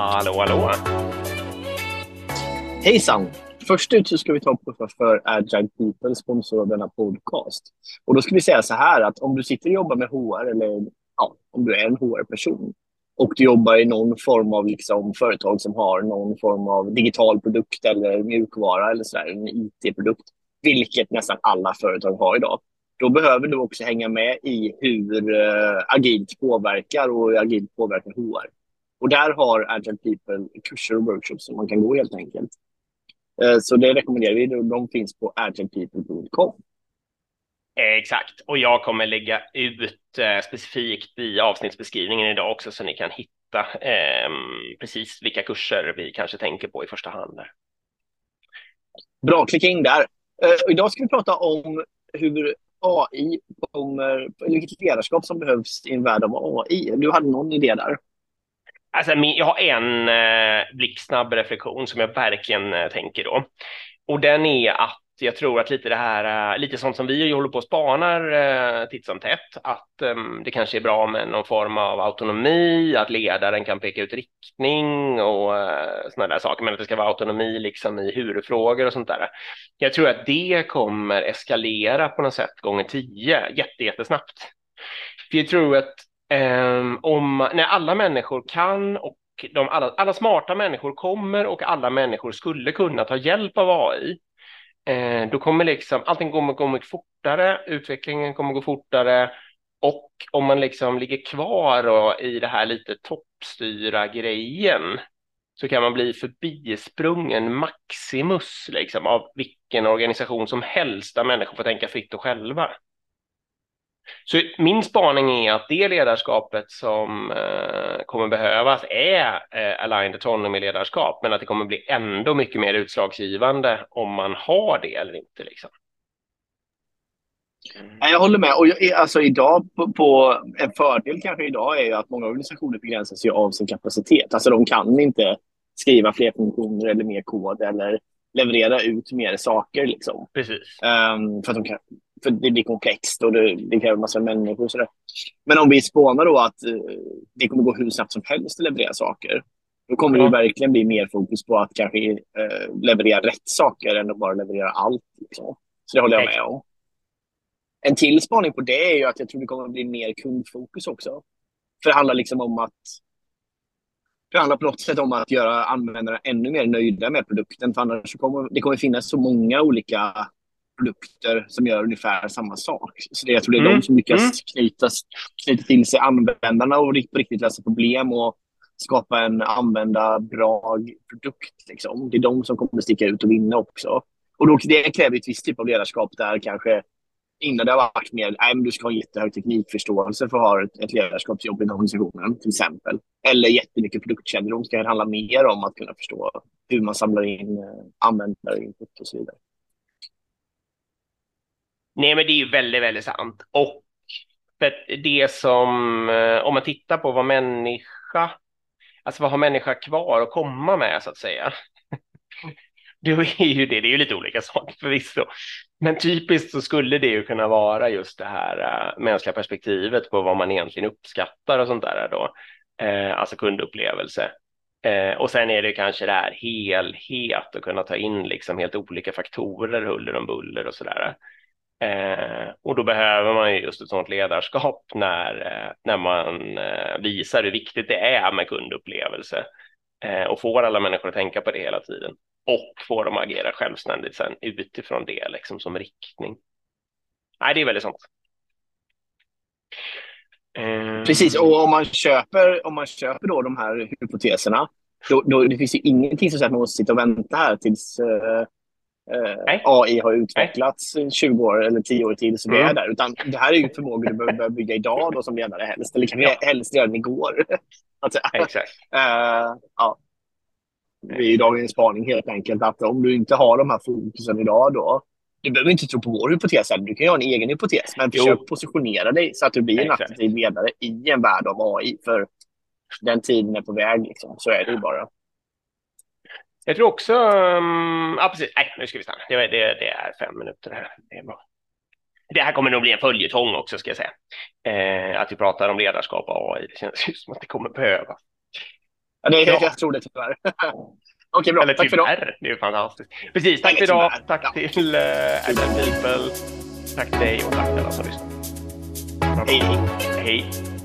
Hallå, hallå. Hejsan! Först ut så ska vi ta upp för Agile People, sponsor av denna podcast. Och då ska vi säga så här att om du sitter och jobbar med HR eller ja, om du är en HR-person och du jobbar i någon form av liksom, företag som har någon form av digital produkt eller mjukvara eller så där, en IT-produkt, vilket nästan alla företag har idag, då behöver du också hänga med i hur eh, agilt påverkar och hur agilt påverkar HR. Och där har Agile People kurser och workshops som man kan gå helt enkelt. Uh, så det rekommenderar vi. De finns på agilepeople.com. Exakt, och jag kommer lägga ut eh, specifikt i avsnittsbeskrivningen idag också så ni kan hitta eh, precis vilka kurser vi kanske tänker på i första hand. Där. Bra, klicka in där. Eh, idag ska vi prata om hur AI kommer, vilket ledarskap som behövs i en värld av AI. Du hade någon idé där? Alltså, jag har en eh, blixtsnabb reflektion som jag verkligen eh, tänker då. Och den är att jag tror att lite det här, eh, lite sånt som vi håller på och spanar eh, titt som tätt, att ehm, det kanske är bra med någon form av autonomi, att ledaren kan peka ut riktning och eh, sådana där saker, men att det ska vara autonomi liksom i hurfrågor och sånt där. Jag tror att det kommer eskalera på något sätt gånger tio jätte, jättesnabbt. För jag tror att um, om, när alla människor kan och de, alla, alla smarta människor kommer och alla människor skulle kunna ta hjälp av AI, uh, eh, då kommer liksom allting gå mycket fortare, utvecklingen kommer gå fortare och om man liksom ligger kvar då, i det här lite toppstyra grejen så kan man bli förbisprungen maximus liksom, av vilken organisation som helst där människor får tänka fritt och själva. Så min spaning är att det ledarskapet som eh, kommer behövas är eh, aligned autonomy-ledarskap, men att det kommer bli ändå mycket mer utslagsgivande om man har det eller inte. Liksom. Jag håller med. Och jag, alltså idag på, på, en fördel kanske idag är ju att många organisationer begränsas ju av sin kapacitet. Alltså de kan inte skriva fler funktioner eller mer kod eller leverera ut mer saker. Liksom. Precis. Um, för att de kan, för det blir komplext och det, det kräver massa människor och sådär. Men om vi spånar då att uh, det kommer gå hur snabbt som helst att leverera saker, då kommer det verkligen bli mer fokus på att kanske uh, leverera rätt saker än att bara leverera allt. Liksom. Så det håller jag med om. En till spaning på det är ju att jag tror det kommer bli mer kundfokus också. För det handlar liksom om att det handlar på något sätt om att göra användarna ännu mer nöjda med produkten. För annars kommer det kommer finnas så många olika produkter som gör ungefär samma sak. Så det, jag tror det är mm. de som lyckas mm. knyta, knyta till sig användarna och på riktigt lösa problem och skapa en användarbra produkt. Liksom. Det är de som kommer sticka ut och vinna också. Och då, det kräver ett visst typ av ledarskap där kanske innan det har varit mer, nej men du ska ha jättehög teknikförståelse för att ha ett, ett ledarskapsjobb i organisationen till exempel. Eller jättemycket produktkännedom ska handla mer om att kunna förstå hur man samlar in eh, användarinput och så vidare. Nej, men det är ju väldigt, väldigt sant. Och för det som, eh, om man tittar på vad människa, alltså vad har människa kvar att komma med så att säga? Det är ju det, det är ju lite olika saker förvisso. Men typiskt så skulle det ju kunna vara just det här äh, mänskliga perspektivet på vad man egentligen uppskattar och sånt där då. Eh, alltså kundupplevelse. Eh, och sen är det kanske det här helhet och kunna ta in liksom helt olika faktorer, huller om buller och sådär. Eh, och då behöver man ju just ett sådant ledarskap när, eh, när man eh, visar hur viktigt det är med kundupplevelse eh, och får alla människor att tänka på det hela tiden och får dem att agera självständigt sen utifrån det liksom som riktning. Nej, det är väldigt sant. Eh, Precis, och om man köper, om man köper då de här hypoteserna, då, då det finns ju ingenting som säger att man måste sitta och vänta här tills eh eh, AI har utvecklats Nej. 20 år eller 10 år till så vi mm. är där. Utan det här är ju förmågor du behöver bygga idag då som ledare helst. Eller kan vi helst redan igår. alltså, Exakt. Uh, ja. Det är idag en spaning helt enkelt att om du inte har de här fokusen idag då du behöver inte tro på vår hypotes, du kan ju ha en egen hypotes, men försök positionera dig så att du blir en aktiv ledare i en värld av AI, för den tiden är på väg. Liksom. Så är det ju bara. Jag tror också, um, ja precis, nej nu ska vi stanna, det, det, det, är fem minuter här, det är bra. Det här kommer nog bli en följetong också ska jag säga. Eh, att vi pratar om ledarskap och AI, det känns ju som att det kommer behövas. Ja, det, ja. Jag tror det tyvärr. Okej, bra. Eller tack tyvärr, för idag. det är fantastiskt. Precis, tack för idag. tyvärr. Tack Ja. till uh, Adam People. Tack till dig och tack till alla som lyssnar. Hej. Hej.